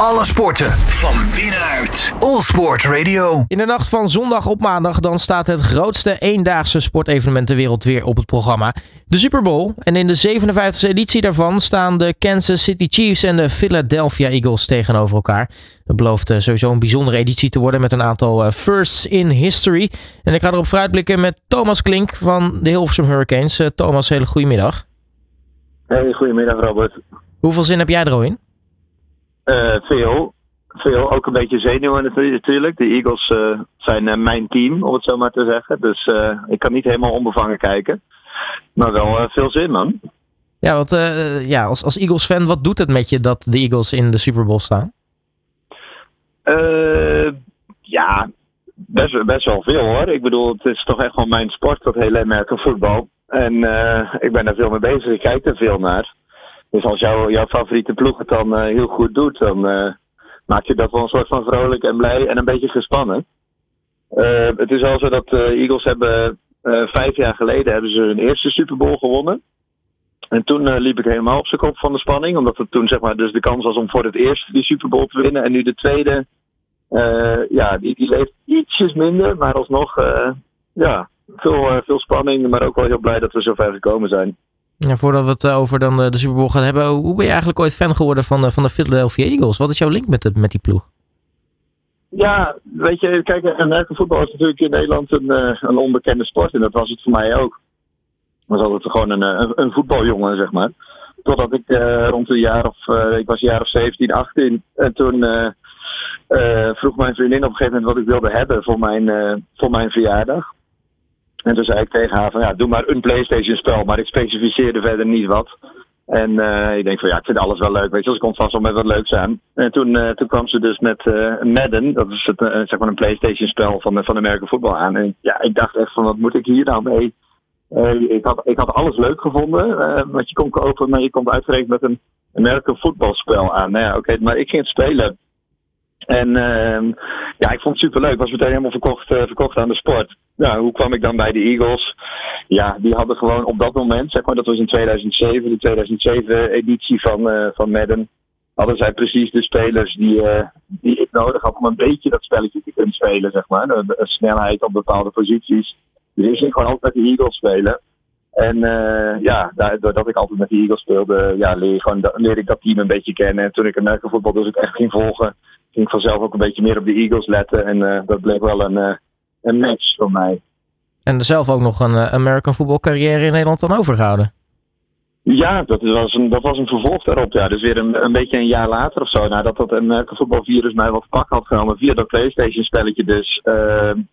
Alle sporten van binnenuit. All Sport Radio. In de nacht van zondag op maandag dan staat het grootste eendaagse sportevenement ter wereld weer op het programma. De Super Bowl. En in de 57e editie daarvan staan de Kansas City Chiefs en de Philadelphia Eagles tegenover elkaar. Het belooft eh, sowieso een bijzondere editie te worden met een aantal eh, firsts in history. En ik ga erop vooruitblikken met Thomas Klink van de Hilversum Hurricanes. Eh, Thomas, hele goede middag. Hey, goedemiddag Robert. Hoeveel zin heb jij er al in? Eh, veel. Veel, ook een beetje zenuwen natuurlijk. De Eagles eh, zijn eh, mijn team, om het zo maar te zeggen. Dus ik kan niet helemaal onbevangen kijken. Maar wel veel zin, man. Ja, want, ja als, als Eagles-fan, wat doet het met je dat de Eagles in de Super Bowl staan? ja, best, best wel veel hoor. Ik bedoel, het is toch echt gewoon mijn sport, dat hele American voetbal. En ik ben daar veel mee bezig. Ik kijk er veel naar. Dus als jouw favoriete ploeg het dan eh, heel goed doet, dan uh, maak je dat wel een soort van vrolijk en blij en een beetje gespannen. Uh, het is wel zo dat de Eagles hebben vijf jaar geleden hebben ze hun eerste Super Bowl gewonnen. En toen liep ik helemaal op zijn kop van de spanning, omdat het toen zeg maar dus de kans was om voor het eerst die Super Bowl te winnen. En nu de tweede, ja, die, die leeft ietsjes minder, maar alsnog, ja, veel, veel spanning, maar ook wel heel blij dat we zo ver gekomen zijn. Ja, voordat we het eh, over dan de, Super Bowl gaan hebben, hoe ben je eigenlijk ooit fan geworden van, de, van de Philadelphia Eagles? Wat is jouw link met, met die ploeg? Ja, weet je, kijk, voetbal is natuurlijk in Nederland een, eh, een onbekende sport en dat was het voor mij ook. Ik was altijd gewoon een, een, een voetbaljongen, zeg maar. Totdat ik rond een jaar of, uh, ik was een jaar of 17, 18. En toen vroeg mijn vriendin op een gegeven moment wat ik wilde hebben voor mijn, voor mijn verjaardag. En toen zei ik tegen haar van ja, doe maar een PlayStation spel, maar ik specificeerde verder niet wat. En uh, ik denk van ja, ik vind alles wel leuk, weet je, dus ik kom vast wel met wat leuks aan. En toen, uh, toen kwam ze dus met uh, Madden, dat is het, zeg maar een PlayStation spel van, van American voetbal aan. En ja, ik dacht echt van wat moet ik hier nou mee? ik, had, ik had alles leuk gevonden, wat je kon kopen, maar je komt uitgerekend met een American voetbalspel aan. Nou ja, oké, maar ik ging het spelen. En uh, ja, ik vond het superleuk. Was meteen helemaal verkocht, verkocht aan de sport. Ja, hoe kwam ik dan bij de Eagles? Ja, die hadden gewoon op dat moment, zeg maar, dat was in 2007, de 2007 editie van, uh, van Madden. Hadden zij precies de spelers die, uh, die ik nodig had om een beetje dat spelletje te kunnen spelen, zeg maar. De, snelheid op bepaalde posities. Dus ik ging gewoon altijd met de Eagles spelen. En uh, ja, doordat ik altijd met de Eagles speelde, ja, leer, gewoon, leer ik dat team een beetje kennen. En toen ik American voetbal dus ook echt ging volgen, ging ik vanzelf ook een beetje meer op de Eagles letten. En dat bleek wel een, een match voor mij. En zelf ook nog een American voetbalcarrière in Nederland dan overgehouden? Ja, dat was een, dat was een vervolg daarop. Ja. Dus weer een, een beetje een jaar later of zo, nadat dat American voetbalvirus mij wat pak had genomen via dat PlayStation spelletje. Dus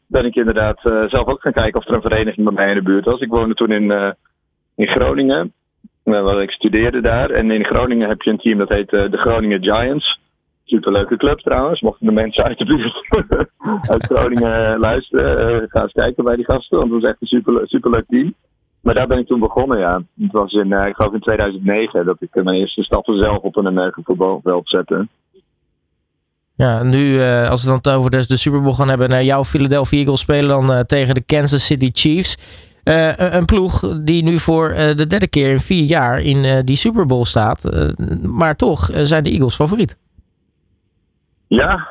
ben ik inderdaad zelf ook gaan kijken of er een vereniging bij mij in de buurt was. Ik woonde toen in, in Groningen. ik studeerde daar. En in Groningen heb je een team dat heet de Groningen Giants. Superleuke club trouwens. Mochten de mensen uit de buurt uit Groningen luisteren, uh, ga eens kijken bij die gasten. Want het was echt een super, superleuk team. Maar daar ben ik toen begonnen, ja. Het was in, uh, ik geloof in 2009 dat ik mijn eerste stappen zelf op een American voetbalveld zette. Ja, nu als we dan het over de, de Super Bowl gaan hebben, jouw Philadelphia Eagles spelen dan tegen de Kansas City Chiefs. een ploeg die nu voor de derde keer in vier jaar in die Super Bowl staat. maar toch zijn de Eagles favoriet. Ja.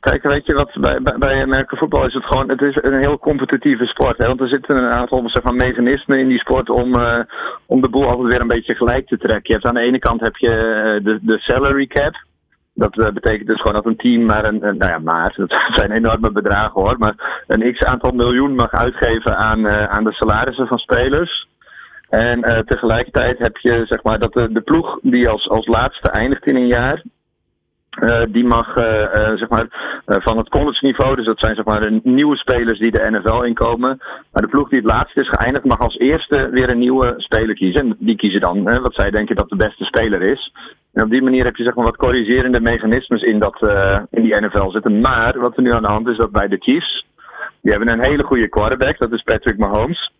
Kijk, weet je wat, bij, bij, bij American voetbal is het gewoon, het is een heel competitieve sport. Hè? Want er zitten een aantal zeg maar, mechanismen in die sport om, uh, om de boel altijd weer een beetje gelijk te trekken. Je hebt aan de ene kant heb je uh, de, de salary cap. Dat uh, betekent dus gewoon dat een team maar een, een, nou ja, maar, dat zijn enorme bedragen hoor, maar een x aantal miljoen mag uitgeven aan, aan de salarissen van spelers. En tegelijkertijd heb je zeg maar dat de, de ploeg die als, als laatste eindigt in een jaar, uh, die mag uh, uh, zeg maar, van het college niveau, dus dat zijn zeg maar de nieuwe spelers die de NFL inkomen. Maar de ploeg die het laatste is geëindigd mag als eerste weer een nieuwe speler kiezen. En die kiezen dan wat zij denken dat de beste speler is. En op die manier heb je zeg maar wat corrigerende mechanismes in, dat, in die NFL zitten. Maar wat er nu aan de hand is, dat bij de Chiefs, die hebben een hele goede quarterback, dat is Patrick Mahomes.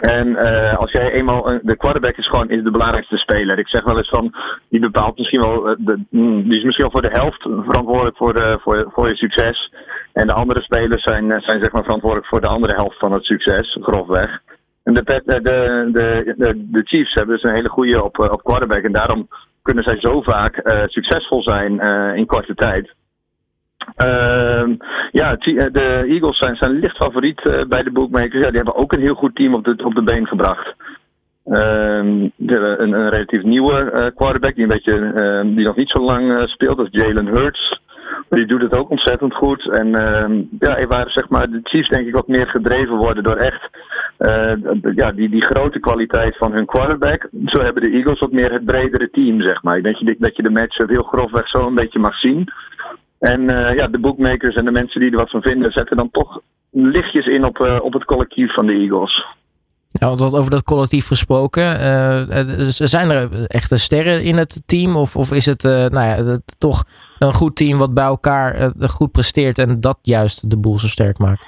En uh, als jij eenmaal. De quarterback is gewoon is de belangrijkste speler. Ik zeg wel eens van. Die bepaalt misschien wel. Eh, de, mm, die is misschien wel voor de helft verantwoordelijk voor, de, voor, voor je succes. En de andere spelers zijn, eh, zijn zeg maar verantwoordelijk voor de andere helft van het succes. Grofweg. En de, de, de, de, de Chiefs hebben dus een hele goede op, op quarterback. En daarom kunnen zij zo vaak succesvol zijn in korte tijd. Ehm, ja, de Eagles zijn, zijn licht favoriet bij de bookmakers. Ja, die hebben ook een heel goed team op de, op de been gebracht. Ehm, een, een, relatief nieuwe quarterback die, een beetje, ehm, die nog niet zo lang speelt, dat is Jalen Hurts. Die doet het ook ontzettend goed. En ja, waar zeg maar, de Chiefs denk ik wat meer gedreven worden door echt ja, die, die grote kwaliteit van hun quarterback. Zo hebben de Eagles wat meer het bredere team, zeg maar. Ik denk dat je, dat je de match heel grofweg zo een beetje mag zien. En uh, ja, de bookmakers en de mensen die er wat van vinden, zetten dan toch lichtjes in op, uh, op het collectief van de Eagles. Ja, want over dat collectief gesproken, uh, zijn er echte sterren in het team? Of, of is het nou ja, toch een goed team wat bij elkaar goed presteert en dat juist de boel zo sterk maakt?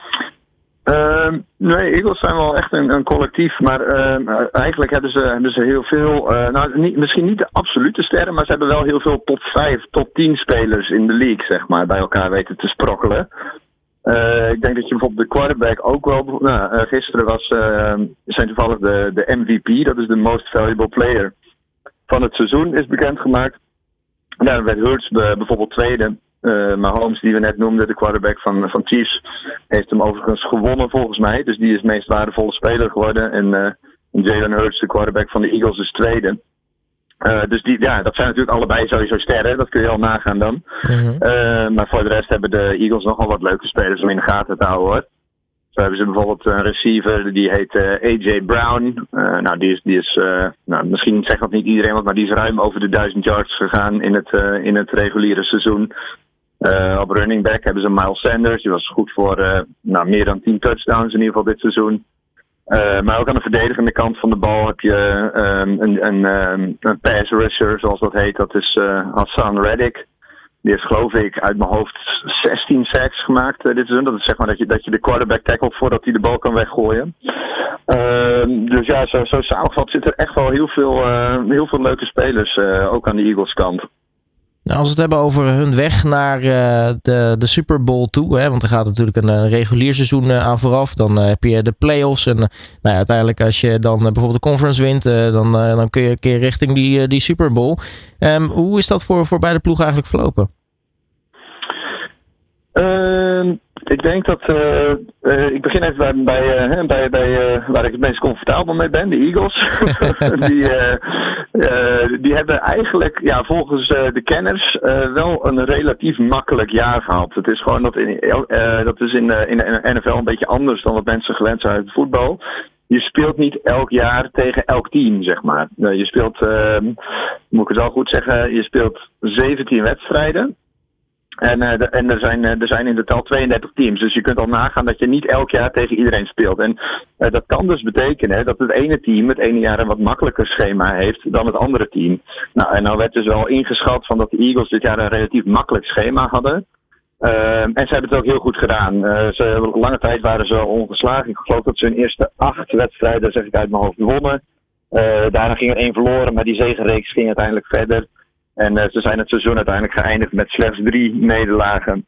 Uh, nee, Eagles zijn wel echt een, een collectief, maar uh, eigenlijk hebben ze, hebben ze heel veel, uh, nou niet, misschien niet de absolute sterren, maar ze hebben wel heel veel top 5, top 10 spelers in de league, zeg maar, bij elkaar weten te sprokkelen. Uh, ik denk dat je bijvoorbeeld de quarterback ook wel. Nou, gisteren was, uh, zijn toevallig de, de MVP, dat is de most valuable player van het seizoen, is bekendgemaakt. Daar werd Hurts bijvoorbeeld tweede. Maar Holmes, die we net noemden, de quarterback van, van Chiefs, heeft hem overigens gewonnen volgens mij. Dus die is de meest waardevolle speler geworden. En Jalen Hurts, de quarterback van de Eagles, is tweede. Uh, dus die, ja, dat zijn natuurlijk allebei sowieso sterren. Dat kun je al nagaan dan. Uh, maar voor de rest hebben de Eagles nogal wat leuke spelers om in de gaten te houden hoor. Zo hebben ze bijvoorbeeld een receiver die heet uh, AJ Brown. nou, die is, die is nou, misschien zegt dat niet iedereen wat, maar die is ruim over de 1000 yards gegaan in het, in het reguliere seizoen. Op running back hebben ze Miles Sanders. Die was goed voor nou, meer dan 10 touchdowns in ieder geval dit seizoen. Uh, maar ook aan de verdedigende kant van de bal heb je um, een, een, um, een pass rusher, zoals dat heet. Dat is Hassan Reddick. Die heeft geloof ik uit mijn hoofd 16 sacks gemaakt dit seizoen. Dat is zeg maar dat je, dat je de quarterback tackelt voordat hij de bal kan weggooien. Ehm, dus ja, zo, zo samengevat zit er echt wel heel veel, heel veel leuke spelers, ook aan de Eagles kant. Nou, als we het hebben over hun weg naar uh, de, de Super Bowl toe, hè, want er gaat natuurlijk een, een regulier seizoen uh, aan vooraf. Dan heb je de playoffs en nou ja, uiteindelijk als je dan bijvoorbeeld de conference wint, dan, dan kun je een keer richting die, die Super Bowl. Um, hoe is dat voor, voor beide ploegen eigenlijk verlopen? Ehm, ik denk dat. Uh, uh, ik begin even bij, bij, bij, bij waar ik het meest comfortabel mee ben, de Eagles. die, die hebben eigenlijk, ja, volgens de kenners, wel een relatief makkelijk jaar gehad. Het is gewoon dat, in, dat is in, in de NFL een beetje anders dan wat mensen gewend zijn uit het voetbal. Je speelt niet elk jaar tegen elk team, zeg maar. je speelt, ehm, moet ik het wel goed zeggen, je speelt 17 wedstrijden. En, de, en er, zijn, uh, er zijn in totaal 32 teams. Dus je kunt al nagaan dat je niet elk jaar tegen iedereen speelt. En uh, dat kan dus betekenen dat het ene team het ene jaar een wat makkelijker schema heeft dan het andere team. Nou, en nou werd dus wel ingeschat van dat de Eagles dit jaar een relatief makkelijk schema hadden. en ze hebben het ook heel goed gedaan. ze, lange tijd waren ze ongeslagen. Ik geloof dat ze hun eerste acht wedstrijden, zeg ik uit mijn hoofd, wonnen. daarna ging er één verloren, maar die zegenreeks ging uiteindelijk verder. En uh, ze zijn het seizoen uiteindelijk geëindigd met slechts drie nederlagen.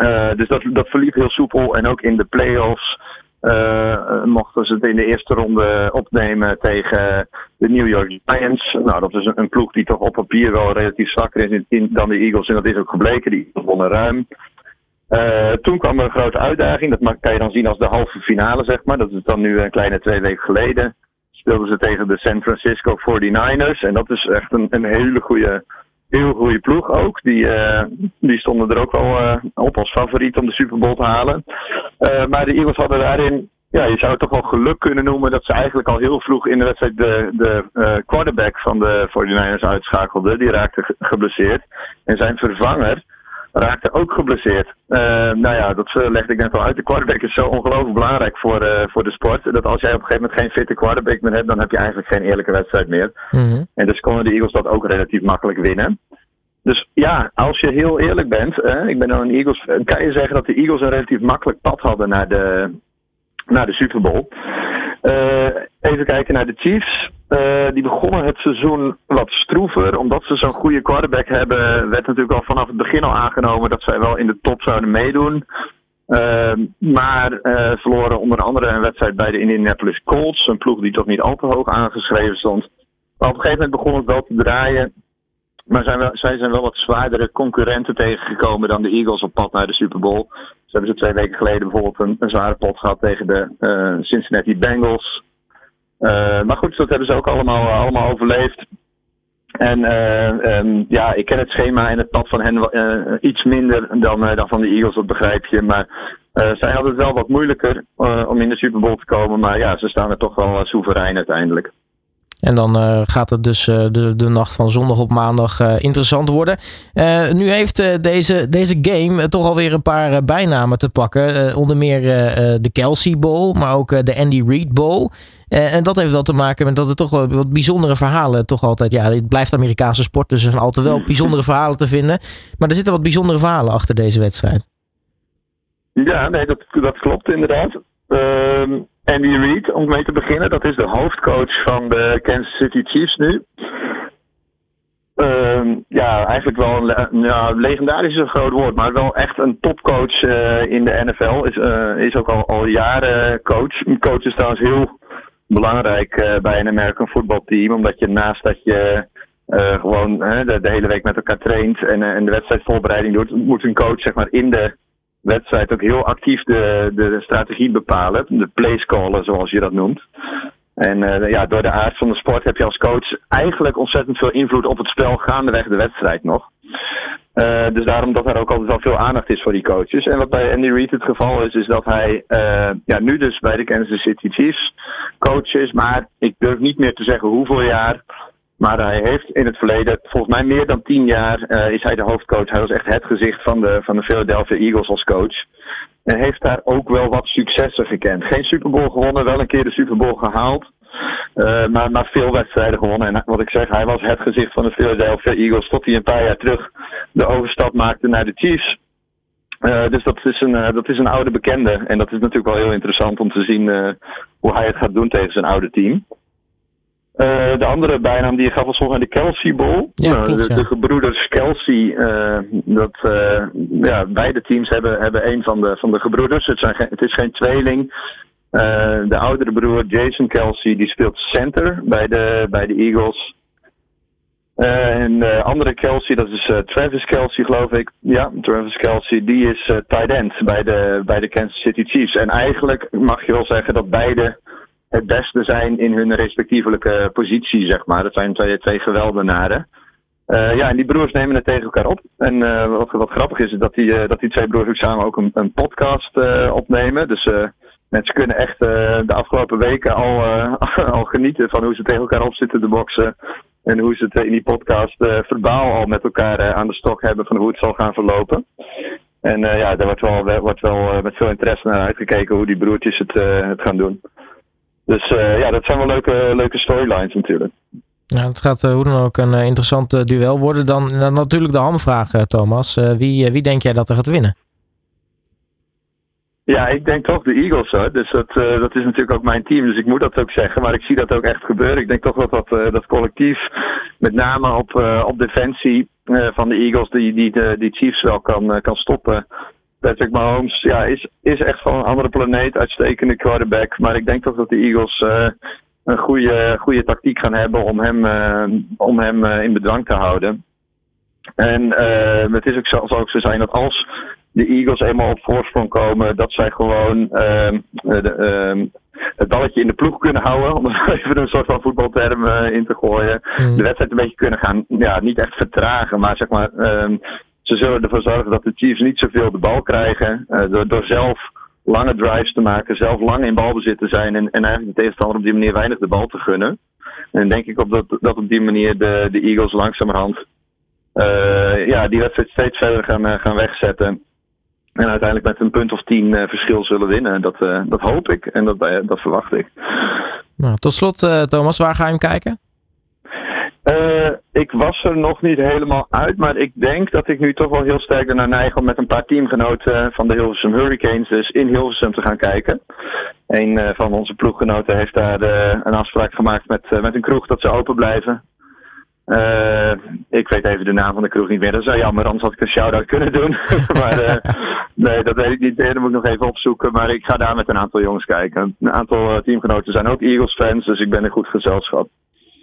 Uh, dus dat, dat verliep heel soepel. En ook in de playoffs uh, mochten ze het in de eerste ronde opnemen tegen de New York Giants. Nou, dat is een, een ploeg die toch op papier wel relatief zwakker is in, dan de Eagles. En dat is ook gebleken. Die wonnen ruim. Toen kwam er een grote uitdaging. Dat kan je dan zien als de halve finale, zeg maar. Dat is dan nu een kleine twee weken geleden speelden ze tegen de San Francisco 49ers. En dat is echt een, een hele goede, heel goede ploeg ook. Die, uh, die stonden er ook wel uh, op als favoriet om de Super Bowl te halen. Uh, maar de Eagles hadden daarin, ja, je zou het toch wel geluk kunnen noemen dat ze eigenlijk al heel vroeg in de wedstrijd de, de quarterback van de 49ers uitschakelden. Die raakte geblesseerd. En zijn vervanger raakte ook geblesseerd. Uh, nou ja, dat eh, legde ik net al uit. De quarterback is zo ongelooflijk belangrijk voor, uh, voor de sport. Dat als jij op een gegeven moment geen fitte quarterback meer hebt, dan heb je eigenlijk geen eerlijke wedstrijd meer. Mm En dus konden de Eagles dat ook relatief makkelijk winnen. Dus ja, als je heel eerlijk bent, ik ben dan een Eagles, kan je zeggen dat de Eagles een relatief makkelijk pad hadden naar de, naar de Super Bowl. Uh, even kijken naar de Chiefs. Uh, die begonnen het seizoen wat stroever. Omdat ze zo'n goede quarterback hebben, werd natuurlijk al vanaf het begin al aangenomen dat zij wel in de top zouden meedoen. Uh, maar verloren onder andere een wedstrijd bij de Indianapolis Colts. Een ploeg die toch niet al te hoog aangeschreven stond. Maar op een gegeven moment begon het wel te draaien. maar zijn wel, zij zijn wel wat zwaardere concurrenten tegengekomen dan de Eagles op pad naar de Super Bowl. Ze hebben ze twee weken geleden bijvoorbeeld een, een zware pot gehad tegen de uh, Cincinnati Bengals. Uh, maar goed, dat hebben ze ook allemaal, allemaal overleefd. En uh, um, ja, ik ken het schema en het pad van hen iets minder dan, dan van de Eagles, dat begrijp je. Maar zij hadden het wel wat moeilijker om in de Super Bowl te komen. Maar ja, ze staan er toch wel soeverein uiteindelijk. En dan uh, gaat het dus uh, de, de nacht van zondag op maandag uh, interessant worden. nu heeft deze, deze game toch alweer een paar bijnamen te pakken. onder meer de Kelsey Bowl, maar ook de Andy Reid Bowl. en dat heeft wel te maken met dat er toch wat bijzondere verhalen toch altijd... Ja, het blijft Amerikaanse sport, dus er zijn altijd wel bijzondere verhalen te vinden. Maar er zitten wat bijzondere verhalen achter deze wedstrijd. Ja, nee, dat, dat klopt inderdaad. Ehm, Andy Reid, om mee te beginnen, dat is de hoofdcoach van de Kansas City Chiefs nu. Uh, ja, eigenlijk wel een legendarisch is een groot woord, maar wel echt een topcoach uh, in de NFL. Is, uh, is ook al, al jaren coach. Een coach is trouwens heel belangrijk uh, bij een American voetbalteam, omdat je naast dat je gewoon de, de, hele week met elkaar traint en, en de wedstrijdvoorbereiding doet, moet een coach zeg maar in de wedstrijd ook heel actief de, de strategie bepalen. De playscaller, zoals je dat noemt. En uh, ja, door de aard van de sport heb je als coach eigenlijk ontzettend veel invloed op het spel gaandeweg de wedstrijd nog. Uh, dus daarom dat er ook altijd wel veel aandacht is voor die coaches. En wat bij Andy Reid het geval is, is dat hij uh, ja, nu dus bij de Kansas City Chiefs coach is. Maar ik durf niet meer te zeggen hoeveel jaar. Maar hij heeft in het verleden, volgens mij meer dan tien jaar, uh, is hij de hoofdcoach. Hij was echt het gezicht van de, van de Philadelphia Eagles als coach. En heeft daar ook wel wat successen gekend. Geen Super Bowl gewonnen, wel een keer de Super Bowl gehaald. Uh, maar, veel wedstrijden gewonnen. En wat ik zeg, hij was het gezicht van de Philadelphia Eagles tot hij een paar jaar terug de overstap maakte naar de Chiefs. Uh, dus dat is, een, dat is een oude bekende. En dat is natuurlijk wel heel interessant om te zien hoe hij het gaat doen tegen zijn oude team. Uh, de andere bijnaam die je gaf was volgens mij de Kelsey Bowl. Ja, klopt, de, de, gebroeders Kelsey, uh, dat, ja, beide teams hebben, hebben een van de, van de gebroeders. Het, zijn, het is geen tweeling. de oudere broer Jason Kelsey die speelt center bij de, bij de Eagles. en de andere Kelsey, dat is Travis Kelsey geloof ik. Ja, Travis Kelsey, die is tight end bij de, bij de Kansas City Chiefs. En eigenlijk mag je wel zeggen dat beide het beste zijn in hun respectievelijke positie, zeg maar. Dat zijn twee, twee geweldenaren. Uh, ja, en die broers nemen het tegen elkaar op. En uh, wat, wat grappig is, is dat die, uh, dat die twee broers ook samen ook een, een podcast opnemen. Dus mensen kunnen echt de afgelopen weken al, al genieten van hoe ze tegen elkaar op zitten te boksen. En hoe ze het in die podcast verbaal al met elkaar aan de stok hebben van hoe het zal gaan verlopen. En ja, daar wordt wel, wel met veel interesse naar uitgekeken hoe die broertjes het, het gaan doen. Dus uh, ja, dat zijn wel leuke, leuke storylines natuurlijk. Ja, het gaat uh, hoe dan ook een uh, interessant duel worden. Dan, dan, natuurlijk de hamvraag, Thomas. wie, wie denk jij dat er gaat winnen? Ja, ik denk toch de Eagles hoor. Dus dat, dat is natuurlijk ook mijn team. Dus ik moet dat ook zeggen. Maar ik zie dat ook echt gebeuren. Ik denk toch dat dat, dat collectief, met name op, op defensie van de Eagles, die, die, die, die Chiefs wel kan, kan stoppen. Patrick Mahomes ja, is, is echt van een andere planeet, uitstekende quarterback. Maar ik denk toch dat de Eagles uh, een goede, goede tactiek gaan hebben om hem, uh, om hem uh, in bedwang te houden. En het is ook zo, zal ook zo zijn dat als de Eagles eenmaal op voorsprong komen, dat zij gewoon ehm, de, ehm, het balletje in de ploeg kunnen houden. Om er even een soort van voetbalterm in te gooien. Mm. De wedstrijd een beetje kunnen gaan, ja, niet echt vertragen, maar zeg maar um, ze zullen ervoor zorgen dat de Chiefs niet zoveel de bal krijgen. Uh, door, door zelf lange drives te maken, zelf lang in balbezit te zijn en, en eigenlijk de tegenstander op die manier weinig de bal te gunnen. En denk ik op dat, dat op die manier de, de Eagles langzamerhand uh, ja, die wedstrijd steeds verder gaan, uh, gaan wegzetten. En uiteindelijk met een punt of tien verschil zullen winnen. Dat, dat hoop ik en dat, dat verwacht ik. Nou, tot slot, Thomas, waar ga je hem kijken? Uh, ik was er nog niet helemaal uit, maar ik denk dat ik nu toch wel heel sterk ernaar neig om met een paar teamgenoten van de Hilversum Hurricanes dus in Hilversum te gaan kijken. Een uh, van onze ploeggenoten heeft daar uh, een afspraak gemaakt met, met een kroeg dat ze open blijven. ik weet even de naam van de kroeg niet meer. Dat zou jammer, anders had ik een shout-out kunnen doen. maar nee, dat weet ik niet. Dat moet ik nog even opzoeken. Maar ik ga daar met een aantal jongens kijken. Een aantal teamgenoten zijn ook Eagles fans, dus ik ben een goed gezelschap.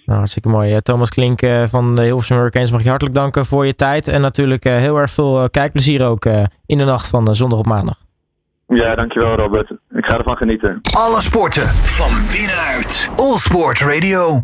Nou, hartstikke mooi. Thomas Klink van de Hilversum Hurricanes mag je hartelijk danken voor je tijd. En natuurlijk heel erg veel kijkplezier ook in de nacht van zondag op maandag. Ja, dankjewel Robert. Ik ga ervan genieten. Alle sporten van binnenuit. All Sport Radio.